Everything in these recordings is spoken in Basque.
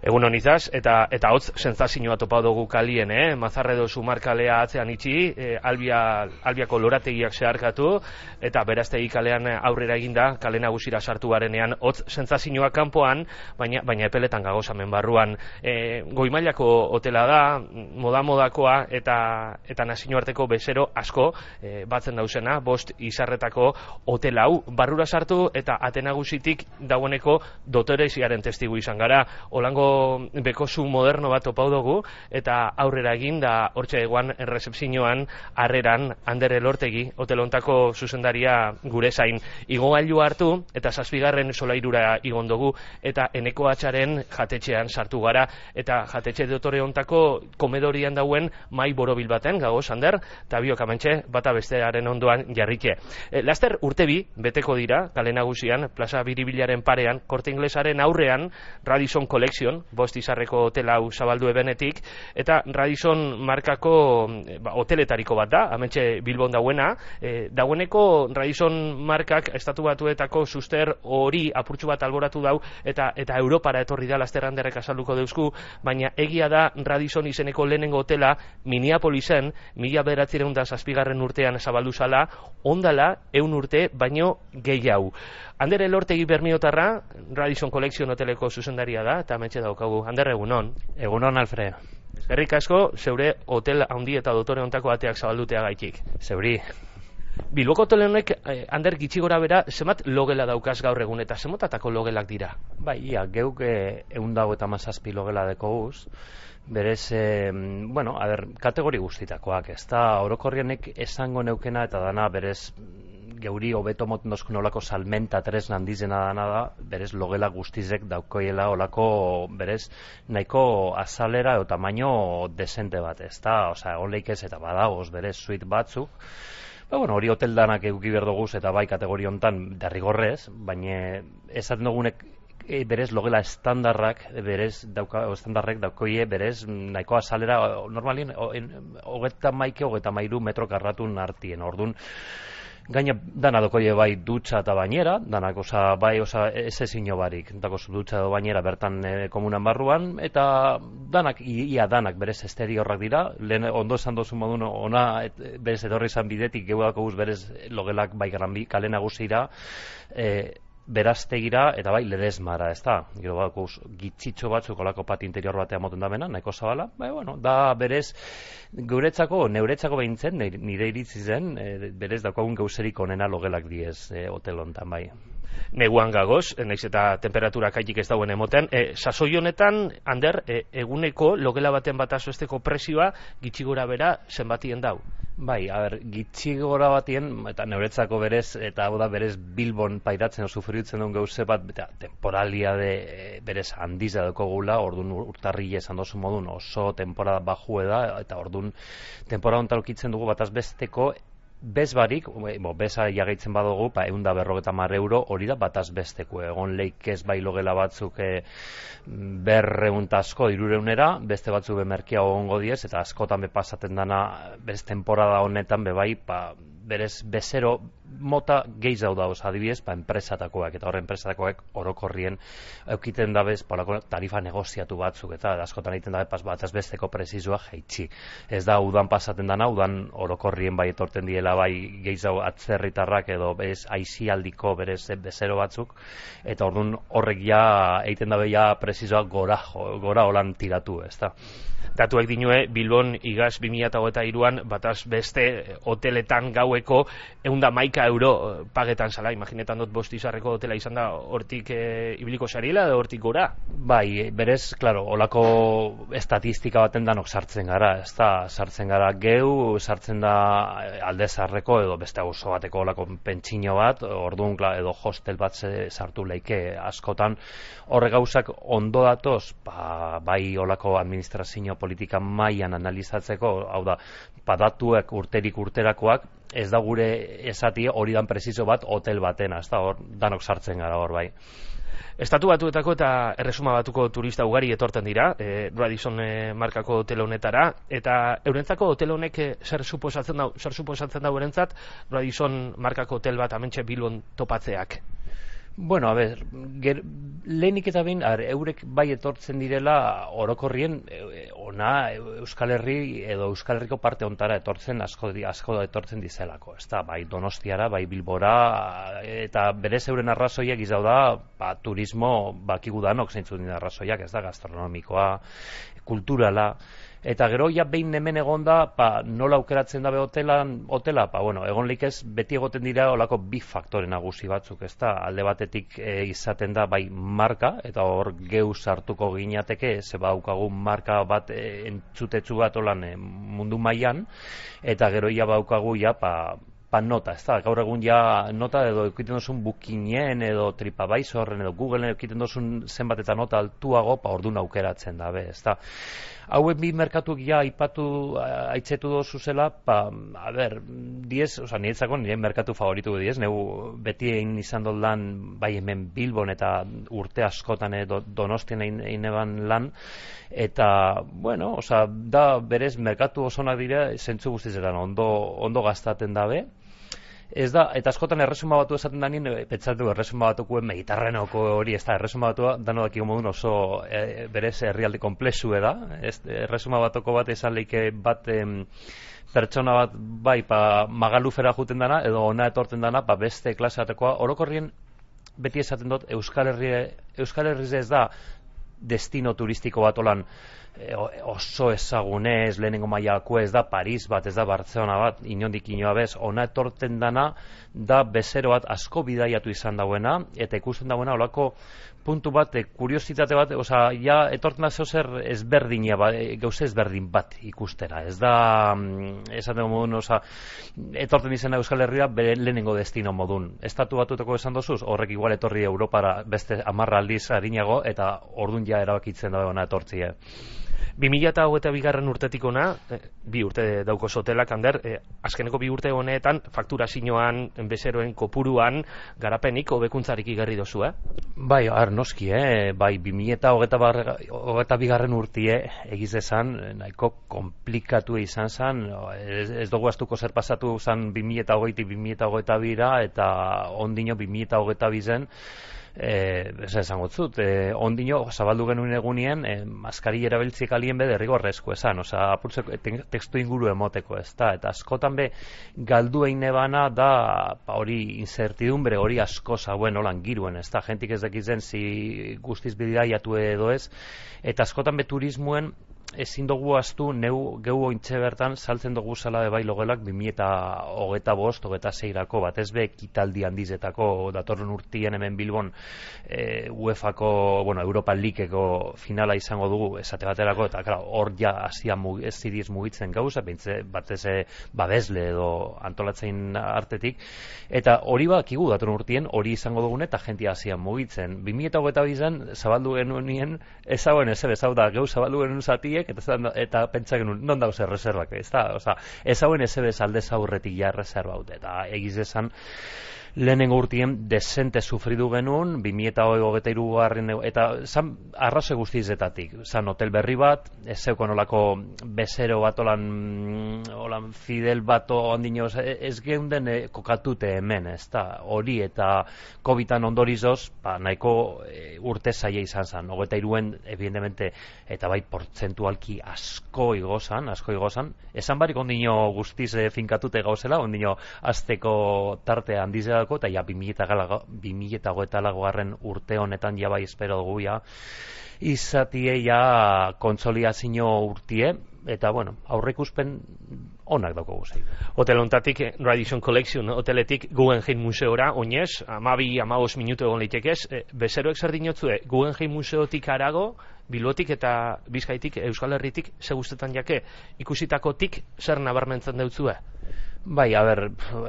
Egun honizaz, eta eta hotz sentsazioa topa dugu kalien, eh? Mazarredo sumarkalea atzean itxi, e, albia, albiako lorategiak zeharkatu, eta beraztegi kalean aurrera eginda, kale nagusira sartu garenean, hotz sentsazioa kanpoan, baina, baina epeletan gagozamen barruan. E, goimailako hotela da, moda-modakoa, eta, eta nazio arteko bezero asko, e, batzen dauzena, bost izarretako hotel hau, barrura sartu, eta atenagusitik dagoeneko dotoreziaren testigu izan gara, olango bekosu moderno bat opau dugu eta aurrera egin da hortxe eguan errezepzioan harreran andere lortegi hotelontako zuzendaria gure zain igo hartu eta zazpigarren solairura igon dugu eta eneko atxaren jatetxean sartu gara eta jatetxe dotore ontako komedorian dauen mai borobil baten gago sander eta biok amantxe bata bestearen ondoan jarrike. E, laster urtebi beteko dira kale nagusian plaza biribilaren parean korte inglesaren aurrean Radisson Collection bost izarreko hotela hau zabaldu ebenetik, eta Radisson markako ba, hoteletariko bat da, amentxe Bilbon dauena, e, daueneko Radisson markak estatu batuetako suster hori apurtxu bat alboratu dau, eta eta Europara etorri da lasterranderrek azalduko deusku, baina egia da Radisson izeneko lehenengo hotela Minneapolisen, mila beratzireun da zazpigarren urtean zabaldu zala, ondala, eun urte, baino gehiago. Andere lortegi bermiotarra, Radisson Collection hoteleko zuzendaria da, eta ametxe daukagu. Ander, egunon. Egunon, Alfred. Eskerrik asko, zeure hotel handi eta dotore ontako bateak zabaldutea gaitik. Zeuri. Bilboko hotel honek, eh, Ander, gitxi gora bera, zemat logela daukaz gaur egun, eta zemotatako logelak dira? Bai, ia, geuk eh, egun dago eta mazazpi logela deko guz, berez, eh, bueno, a ber, kategori guztitakoak, ez da, orokorrienek esango neukena eta dana berez geuri hobeto moten dozkun olako salmenta tres nandizena da, berez logela guztizek daukoiela olako berez nahiko azalera o tamaino desente bat, ez da, oza, onleik ez eta badagoz berez suite batzuk, Ba, bueno, hori hotel danak eduki berdoguz eta bai kategori hontan derrigorrez, baina esaten dugunek e, berez logela estandarrak berez dauka estandarrek daukoie berez nahiko azalera normalien hogeta maike hogeta mairu metro karratun artien. Ordun Gaina dana dokoie bai dutxa eta bainera, danak osa bai osa ez ezino barik, dako dutxa edo bainera bertan e, komunan barruan, eta danak, ia danak berez esteri horrak dira, lehen ondo esan dozu modun ona et, berez etorri izan bidetik, geudako guz berez logelak bai garan kale nagusira, e, beraztegira eta bai ledesmara, ez da? Gero bako gitzitxo batzuk olako pat interior batea moten da nahiko zabala, bai, bueno, da berez guretzako, neuretzako behintzen, nire iritzi zen, e, berez daukagun gauzerik onena logelak diez e, hotel hontan, bai neguan gagoz, naiz eta temperatura kaitik ez dauen emoten. E, sasoi honetan, Ander, e, eguneko logela baten bat azuesteko presioa gitxigora bera zenbatien dau? Bai, a ber, gitxigora batien, eta neuretzako berez, eta hau da berez Bilbon pairatzen sufritzen duen gauze bat, eta temporalia de berez handiza dako gula, orduan urtarri esan dozu modun oso temporada bajue da, eta orduan temporada ontarukitzen dugu bataz besteko bez barik, bo, beza jagaitzen badugu, pa, egun da berrogeta mar euro, hori da bataz besteko, egon leik ez bai logela batzuk e, berreuntazko irureunera, beste batzuk bemerkia ongo diez, eta askotan bepasaten dana, bez temporada honetan, bebai, pa, berez bezero mota gehi zau dauz adibidez, pa enpresatakoak eta horren enpresatakoak orokorrien eukiten dabez polako tarifa negoziatu batzuk eta askotan egiten dabe pas bat besteko prezizua jeitsi. Ez da udan pasaten dana, udan orokorrien bai etorten diela bai gehi zau atzerritarrak edo bez aizialdiko berez bezero batzuk eta ordun horrek ja egiten dabe ja prezizua gora, gora holan tiratu, ez da datuak dinue Bilbon igaz 2008an bataz beste eh, hoteletan gaueko eunda maika euro eh, pagetan zala, imaginetan dut bost izarreko hotela izan da hortik e, ibiliko xarila edo hortik gora? Bai, berez, klaro, olako estatistika baten danok sartzen gara, ez da, sartzen gara geu, sartzen da aldezarreko edo beste oso bateko olako pentsino bat, orduan edo hostel bat sartu leike askotan, horre gauzak ondo datoz, ba, bai olako administrazio politika mailan analizatzeko, hau da, padatuek urterik urterakoak, ez da gure esati hori dan preciso bat hotel batena, ez da hor, danok sartzen gara hor bai. Estatu batuetako eta erresuma batuko turista ugari etorten dira, e, Radisson e, markako hotel honetara, eta eurentzako hotel honek e, zer suposatzen da, zer suposatzen da eurentzat, Radisson markako hotel bat amentxe bilon topatzeak? Bueno, a ber, ger, lehenik eta bain, eurek bai etortzen direla orokorrien e, ona Euskal Herri edo Euskal Herriko parte ontara etortzen asko, asko etortzen dizelako. Ez da, bai Donostiara, bai Bilbora, eta berez euren arrazoiak izau da, ba, turismo bakigudanok zeintzu dira arrazoiak, ez da, gastronomikoa, kulturala, eta gero ja behin hemen egonda, pa, nola aukeratzen dabe hotelan, hotela, pa, bueno, egon ez beti egoten dira olako bi faktore nagusi batzuk, ez da, alde batetik e, izaten da bai marka, eta hor geu sartuko ginateke, ze baukagu marka bat e, entzutetsu bat olan e, mundu mailan. Eta gero ja baukagu ja, pa, pa nota, ez da, gaur egun ja nota edo ekiten duzun bookingen edo tripabaizorren edo googleen ekiten duzun zenbat eta nota altuago, pa ordu aukeratzen da, be, ez da. Hauek bi merkatuak ja ipatu aitzetu dozu zela, pa, a ber, diez, oza, niretzako nire merkatu favoritu diez, neu beti egin izan dut lan, bai hemen Bilbon eta urte askotan edo donostien egin eban lan, eta, bueno, oza, da berez merkatu osonak dira, zentzu guztizetan ondo, ondo gastaten dabe, Ez da, eta askotan erresuma batu esaten da nien, eh, pentsatu erresuma batukuen mediterraneoko hori, ez da, erresuma batu dano daki modun oso e, berez herrialde komplexu da, ez, erresuma batuko bat esan leike bat em, pertsona bat bai, pa, magalufera juten dana, edo ona etorten dana, pa, beste klaseatekoa, orokorrien beti esaten dut, Euskal Herri, Euskal Herri ez da destino turistiko bat olan, oso ezagunez, lehenengo maiako ez da Paris bat, ez da Barcelona bat, inondik inoa bez, ona etorten dana, da bezero bat asko bidaiatu izan dauena, eta ikusten dauena olako puntu bat, e, kuriositate bat, oza, ja, etorten da zer ezberdina, ba, e, gauze ezberdin bat ikustera, ez da, mm, esaten modun, oza, etorten izan Euskal Herria bere lehenengo destino modun. Estatu batutako esan dozuz, horrek igual etorri Europara beste amarra aldiz harinago, eta ordun ja erabakitzen da ona etortzia. 2008 bigarren urtetik ona, eh, bi urte dauko sotela, kander, e, azkeneko bi urte honetan, faktura sinoan, bezeroen kopuruan, garapenik, hobekuntzarik igarri dozu, eh? Bai, ar, noski, eh? bai, 2008 bigarren urtie, egiz esan, nahiko komplikatu izan zan, ez, ez dugu astuko zer pasatu zan 2008 2008 bira, eta ondino 2008 bizen, eh esa esango zut eh ondino zabaldu genuen egunien eh, maskari erabiltzik alien be derrigorrezko esan osea apurtze testu inguru emoteko ez da eta askotan be galdu einebana da ba hori incertidumbre hori asko zauen holan giruen ez da jentik ez dakizen si guztiz bidaiatu edo ez. Eta askotan be turismoen ezin dugu astu neu geu ointxe bertan saltzen dugu zala bai logelak 2025 bost, hogeta zeirako, bat ez be kitaldi handizetako datorren urtien hemen Bilbon e, UEFako, bueno, Europa Leagueko finala izango dugu esate baterako, eta klar, hor ja asia ez zidiz mugitzen gauza, bintze batez e, babesle edo antolatzein artetik, eta hori bakigu datorren urtien hori izango dugun eta jentia asia mugitzen. 2008 bizan, zabaldu genuen ezagoen ez ezau da, geu zabaldu genuen zatie, eta eta pentsa genuen non dauz erreserbak, ez da, oza, ez hauen ez ebez alde zaurretik ja erreserba eta egiz esan, lehenengo urtien desente sufridu genuen, 2008 garren, eta zan arraze guztizetatik, zan hotel berri bat, ez zeuko nolako bezero bat olan, olan fidel bat ondino, ez geunden e, kokatute hemen, ez da, hori eta COVID-an ondorizoz, ba, nahiko e, urte zaia izan zan, hogeta iruen, evidentemente, eta bai portzentualki asko igozan, asko igozan, esan barik ondino guztiz e, finkatute gauzela, ondino azteko tarte handizea dako, eta ja 2008 lagoaren urte honetan ja bai espero dugu ja izatie ja kontsoliazio urtie, eta bueno, aurreikuspen onak dauko guzti. Hotel ontatik, Radisson Collection, hoteletik Guggenheim Museora, oinez, amabi, amaos minutu egon leitekez, e, bezeroek zer dinotzue, Guggenheim Museotik arago, Bilbotik eta Bizkaitik, Euskal Herritik, ze guztetan jake, ikusitakotik zer nabarmentzen deutzue? Bai, a ber,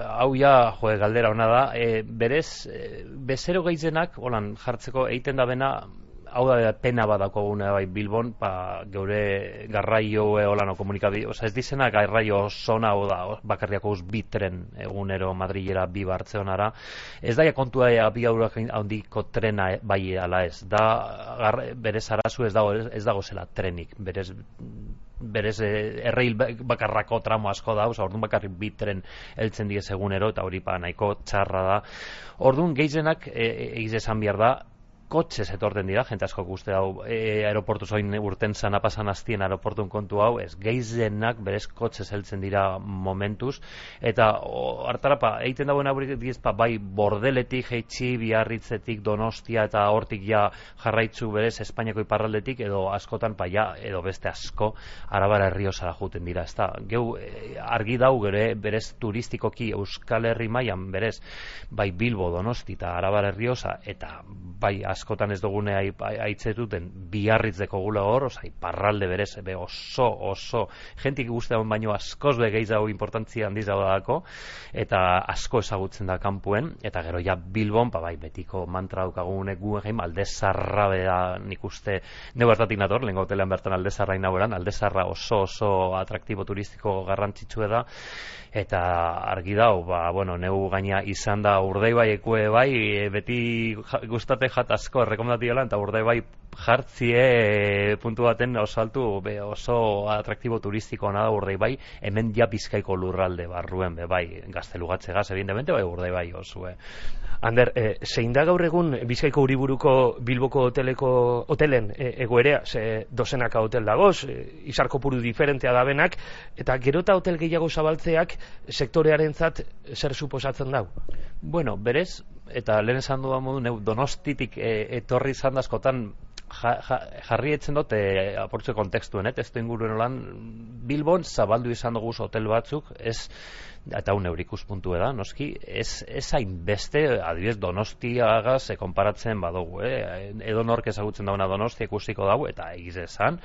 hau ja, jo, galdera hona da, e, berez, e, bezero gaitzenak, holan, jartzeko, eiten da bena, hau da pena badako gune bai Bilbon, pa geure garraio e, holano komunikabi, oza, ez dizena garraio zona hau da, bakarriako uz bitren egunero Madrilera bi Bartzeonara, ez daia kontua ea bi aurak handiko trena e, bai ala ez, da, gar, berez arazu ez dago, ez dago zela trenik, berez berez e, erreil ba, bakarrako tramo asko da, oza, orduan bakarrik bitren heltzen die egunero eta hori pa nahiko txarra da. Orduan geizenak e, egiz esan behar da, kotxe etorten dira, jente asko guzti hau e, aeroportu zoin urten zana pasan aztien aeroportun kontu hau, ez geizenak berez kotxe heltzen dira momentuz, eta hartarapa, egiten dagoen aurrik dizpa, bai bordeletik, heitsi, biarritzetik, donostia, eta hortik ja jarraitzu berez Espainiako iparraldetik, edo askotan, pa ja, edo beste asko, arabara herriosara juten dira, ez geu, e, argi dau gere, berez turistikoki Euskal Herri mailan berez, bai Bilbo, Donosti, eta arabara herriosa, eta bai askotan ez dugune aitzetuten biarritzeko gula hor, osai, parralde berez, be oso, oso, jentik guztean baino askoz be gehiago importantzia handiz dago eta asko ezagutzen da kanpuen, eta gero ja Bilbon, ba bai, betiko mantra daukagunek guen gehi, alde zarra bera nik uste, neu hartatik nator, lehen gotelean bertan alde zarra inaueran, alde zarra oso, oso atraktibo turistiko garrantzitsue da, eta argi dau, ba, bueno, neu gaina izan da urdei bai ekue bai, beti gustate jat asko errekomendatioela, eta urdei bai jartzie puntu baten osaltu be oso atraktibo turistiko da urdei bai, hemen ja bizkaiko lurralde barruen, be bai, gaztelugatze gaz, evidentemente, bai urdei bai oso, eh. Ander, e, zein da gaur egun Bizkaiko Uriburuko Bilboko hoteleko hotelen e, egoerea, ze dozenaka hotel dagoz, e, izarko puru diferentea da benak, eta gerota hotel gehiago zabaltzeak sektorearentzat zer suposatzen dau? Bueno, berez, eta lehen esan duan modu, donostitik e, etorri izan askotan ja, jarri etzen dut e, aportze kontekstuen, eh? ez inguruen olan Bilbon zabaldu izan dugu hotel batzuk, ez eta un eurikus puntu da, noski, ez, ez hain beste, adibidez, donostiagaz se konparatzen badugu, eh? edo nork ezagutzen dauna donostia ikusiko dago, eta egiz esan,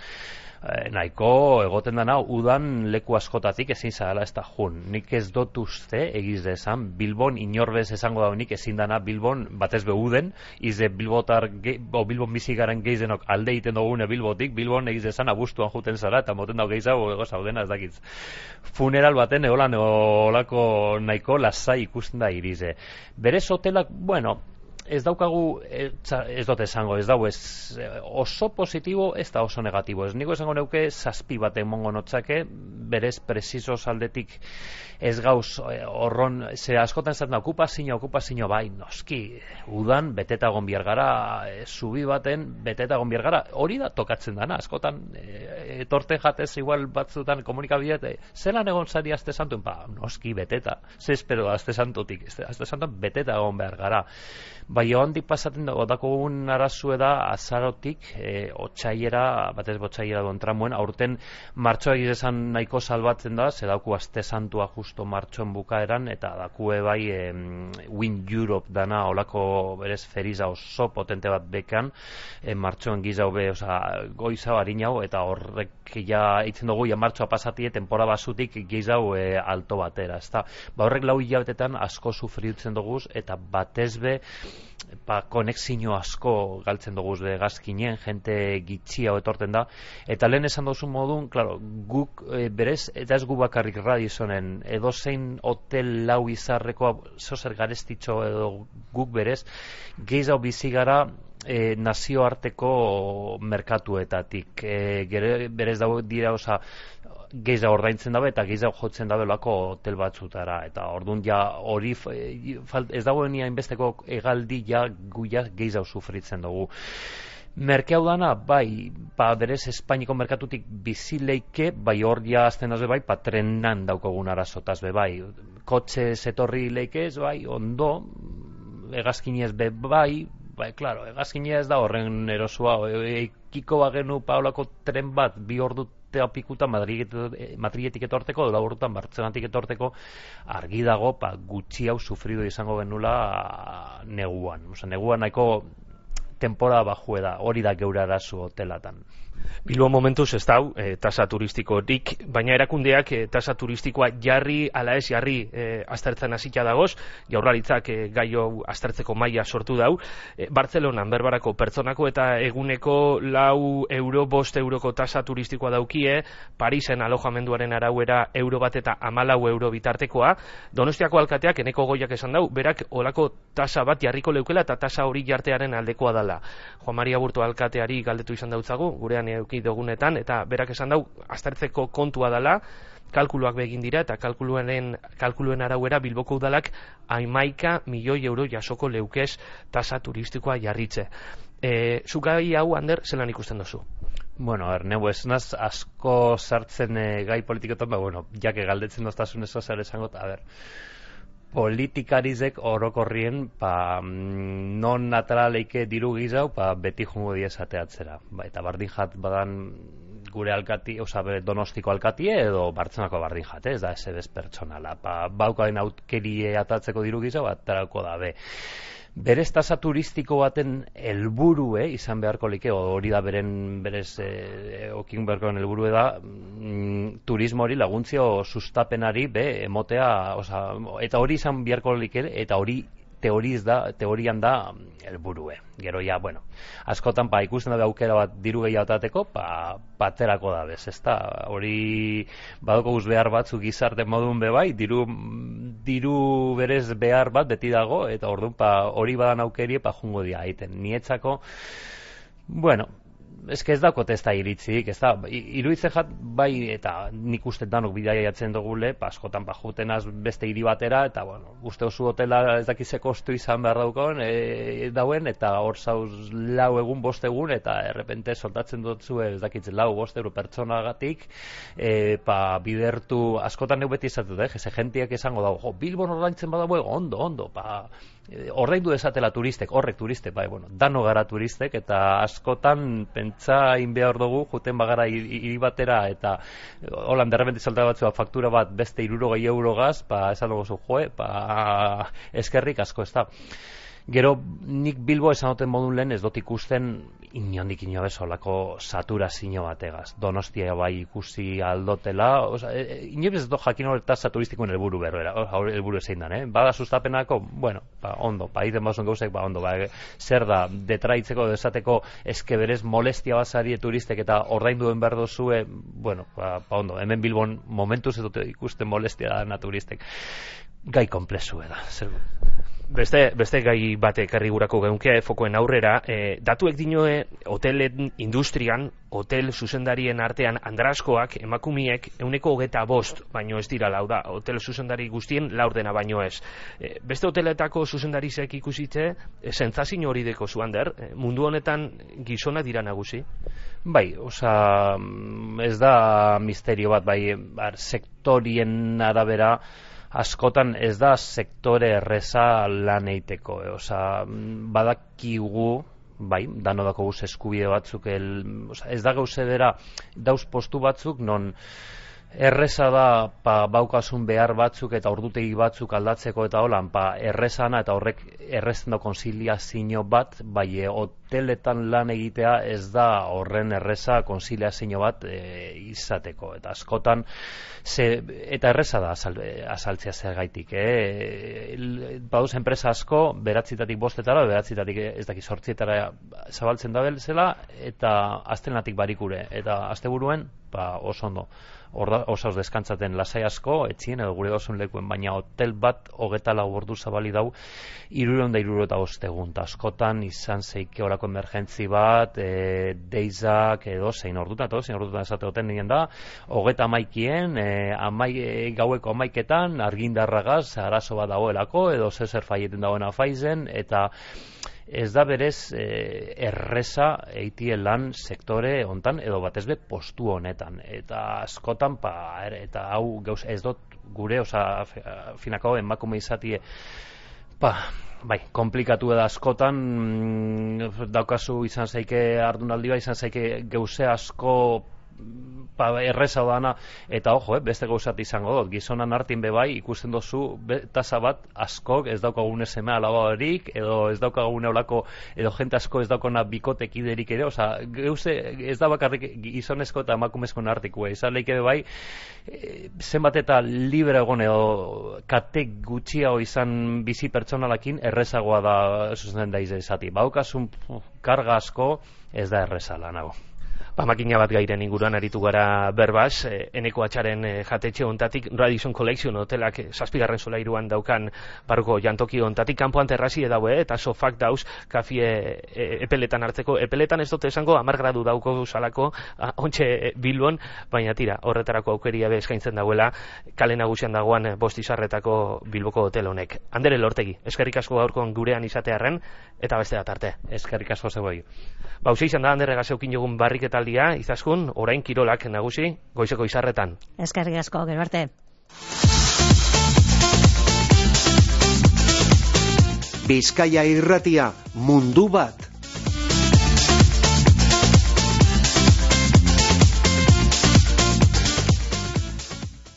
Eh, nahiko egoten dana udan leku askotatik ezin zala ez da jun. Nik ez dut uste egiz desan, Bilbon inorbez esango da nik ezin dana Bilbon batez behuden, izde Bilbotar, o Bilbon bizi garen geizenok alde egiten dugune Bilbotik, Bilbon egiz desan abustuan juten zara, eta moten dago gehizago ego zaudena ez dakitz. Funeral baten egolan olako nahiko lasai ikusten da irize. Berez hotelak, bueno, ez daukagu ez, ez dut esango, ez dau ez oso positibo ez da oso negatibo. Ez niko esango neuke zazpi bat emongo notzake berez preciso saldetik ez gauz horron ze askotan zaten da okupazio, okupazio bai noski, udan beteta egon gara zubi baten beteta egon gara. Hori da tokatzen dana askotan etorte jatez igual batzutan komunikabideet e, zelan egon zari azte santuen ba, noski beteta. Ze espero azte santutik? Azte santuen beteta egon behar gara Bai, ondik pasatzen dago, dako un arazue da azarotik, e, otxaiera, batez botxaiera duen tramuen, aurten martxoa egizan nahiko salbatzen da, ze dauku aste santua justo martxoen bukaeran, eta dakue bai e, Win Europe dana, olako berez feriza oso potente bat bekan, e, martxoen gizau be, oza, goiza hau, eta horrek ja, itzen dugu, ja martxoa pasatie, tempora basutik gizau e, alto batera, ezta? Ba horrek lau hilabetetan asko sufriutzen dugu, eta batez be, ba, konexio asko galtzen dugu de gazkinen, jente gitxia etorten da, eta lehen esan duzu modun, claro, guk e, berez, eta ez gu bakarrik radizonen, edo zein hotel lau izarreko zozer garestitxo edo guk berez, gehiago bizi gara e, nazioarteko merkatuetatik. E, gere, berez dago dira, oza, geiza ordaintzen dabe eta geiza jotzen dabe lako hotel batzutara. Eta ordun ja hori ez dago ni hainbesteko egaldi ja guia geiza sufritzen dugu. Merkeau dana, bai, ba, berez Espainiko merkatutik bizileike, bai hor ja azten azbe bai, patrenan daukogun arazotaz be bai. Kotxe zetorri leike ez bai, ondo, egazkinez be bai, bai, klaro, egazkinez da horren erosua, eikiko bagenu paolako tren bat, bi ordu urtea pikuta Madriletik etorteko, dola urtean Bartzenatik etorteko, argi dago, pa, gutxi hau sufrido izango benula neguan. Osa, neguan nahiko temporada bajue da, hori da geura arazu hotelatan. Bilbo momentuz ez dau, e, tasa turistikotik, baina erakundeak e, tasa turistikoa jarri, ala ez jarri, e, aztertzen hasita dagoz, jaurlaritzak e, gaio aztertzeko maila sortu dau. E, Bartzelonan berbarako pertsonako eta eguneko lau euro, bost euroko tasa turistikoa daukie, Parisen alojamenduaren arauera euro bat eta amalau euro bitartekoa, Donostiako alkateak eneko goiak esan dau, berak olako tasa bat jarriko leukela eta tasa hori jartearen aldekoa dala. Juan Maria Burto alkateari galdetu izan dautzagu, gurean euki dugunetan, eta berak esan dau, aztertzeko kontua dela, kalkuluak begin dira eta kalkuluenen kalkuluen arauera Bilboko udalak aimaika milioi euro jasoko leukez tasa turistikoa jarritze. E, zugai hau, Ander, zelan ikusten duzu? Bueno, er, neu esnaz asko sartzen e, gai politikotan, ba, bueno, jake galdetzen doztasun ez zer esango, a ber, politikarizek orokorrien pa, mm, non naturaleike diru gizau pa, beti jungo diesateatzera. Ba, eta bardin jat badan gure alkati, oza, donostiko alkatie edo bartzenako bardin jate, ez da ez pertsonala. Pa, baukain autkerie atatzeko diru gizau, atarako da be. Berez tasa turistiko baten helburue izan beharko like hori da beren berez e, okin beharko helburue da mm, turismo hori laguntzio sustapenari be emotea, oza, eta hori izan beharko like eta hori teoriz da, teorian da helburue. Gero ja, bueno, askotan pa ikusten da aukera bat diru gehiago atateko, pa paterako da bez, ezta? Hori badoko guz behar batzuk gizarte modun be bai, diru, diru berez behar bat beti dago eta orduan pa hori badan aukerie pa jungo dia aiten. Nietzako Bueno, eske ez daukot ez da iritzik, ez da, iruditzen jat, bai, eta nik uste danok bidea jatzen dugule, paskotan ba, az beste hiri batera, eta, bueno, uste oso hotela ez dakize kostu izan behar daukon, e, dauen, eta hor zauz lau egun, bost egun, eta errepente soltatzen dutzu ez dakitzen lau, bost euro pertsonagatik, e, pa, bidertu, askotan neu beti izatu, eh, jese jentiak esango dago, jo, Bilbon ordaintzen badago, ondo, ondo, pa, ordaindu esatela turistek, horrek turistek, bai, bueno, dano gara turistek, eta askotan pentsa in behar dugu, juten bagara hiri batera, eta eh, holan derrepenti salta batzua faktura bat beste iruro gehi eurogaz, pa esan dugu zu, joe, pa eskerrik asko ez da. Gero nik Bilbo esan duten modun lehen ez dut ikusten inondik inobe solako saturazio bategaz. Donostia bai ikusi aldotela, oza, e, e ez dut jakin horreta saturistikoen helburu berroera, helburu ezein dan, eh? Bada sustapenako, bueno, ba, ondo, ba, iten bauzun gauzek, ba, ondo, ba, zer da, detraitzeko, desateko, eske molestia basari turistek eta ordainduen behar dozue, bueno, ba, ba, ondo, hemen Bilbon momentuz ez dut ikusten molestia da naturistek. Gai komplezu da, zer Beste, beste gai bate ekarri gurako geunke fokoen aurrera, e, datuek dinoe hotelen industrian, hotel zuzendarien artean andraskoak, emakumiek, euneko hogeta bost, baino ez dira lau da, hotel zuzendari guztien laurdena baino ez. E, beste hoteletako zuzendarizek ikusitze, e, zentzazin hori deko zuan der, e, mundu honetan gizona dira nagusi? Bai, oza, ez da misterio bat, bai, bar, sektorien arabera, askotan ez da sektore erreza lan eiteko, e, oza, badakigu, bai, dano dako guz eskubide batzuk, el, oza, ez da gauze dira, dauz postu batzuk, non, erreza da pa, baukasun behar batzuk eta ordutegi batzuk aldatzeko eta holan pa, errezana eta horrek errezen da konsiliazio bat bai e, hoteletan lan egitea ez da horren erreza konsiliazio bat e, izateko. Eta askotan ze, eta erreza da azal, azaltzea zer gaitik e, bauz enpresa asko beratzitatik bostetara beratzitatik ez daki sortzietara zabaltzen da zela eta aztenatik barikure. Eta asteburuen ba, oso ondo osauz deskantzaten lasai asko, etzien edo gure dozun lekuen, baina hotel bat hogeta lau ordu zabali dau, iruron da iruro eta ostegun, askotan izan zeike orako emergentzi bat, e, deizak edo zein ordutan, edo zein ordutan esate hoten nien da, hogeta maikien, e, amai, e, gaueko amaiketan, argindarragaz, arazo bat dagoelako, edo zezer faieten dagoena faizen, eta ez da berez e, erresa eitie lan sektore hontan edo batez be postu honetan. Eta askotan pa er, eta hau gauz ez dut gure osa finako emakume izatie pa bai komplikatu da askotan mm, daukazu izan zaike ardunaldi bai izan zaike geuse asko pa, erreza dana, eta ojo, eh, beste gauzat izango dut, gizonan hartin bebai ikusten dozu tasa bat askok ez daukagun eseme alabarik, edo ez daukagun eolako, edo jente asko ez daukona bikotek iderik ere, oza, geuze, ez da bakarrik gizonezko eta emakumezko nartiku, izan leike bebai, e, zenbat eta libre egon edo kate gutxiago izan bizi pertsonalakin errezagoa da zuzen da izati. Baukasun karga asko ez da errezala nago. Ba, makina bat gairen inguruan aritu gara berbaz, e, eneko atxaren e, jatetxe ontatik, Radisson Collection hotelak e, zazpigarren solairuan daukan barruko jantoki ontatik, kanpoan terrazi daue, eta sofak dauz, kafie e, epeletan hartzeko, epeletan ez dute esango, amar gradu dauko salako, ontxe e, bilbon, baina tira, horretarako aukeria be eskaintzen dauela, kale nagusian dagoan e, bost izarretako bilboko hotel honek. Andere lortegi, eskerrik asko gaurkoan gurean izatearen, eta beste da arte. Eskerrik asko zegoi. Ba, izan da, andere gazeukin jogun barrik etaldia, izaskun, orain kirolak nagusi, goizeko izarretan. Eskerrik asko, gero arte. Bizkaia irratia, mundu bat.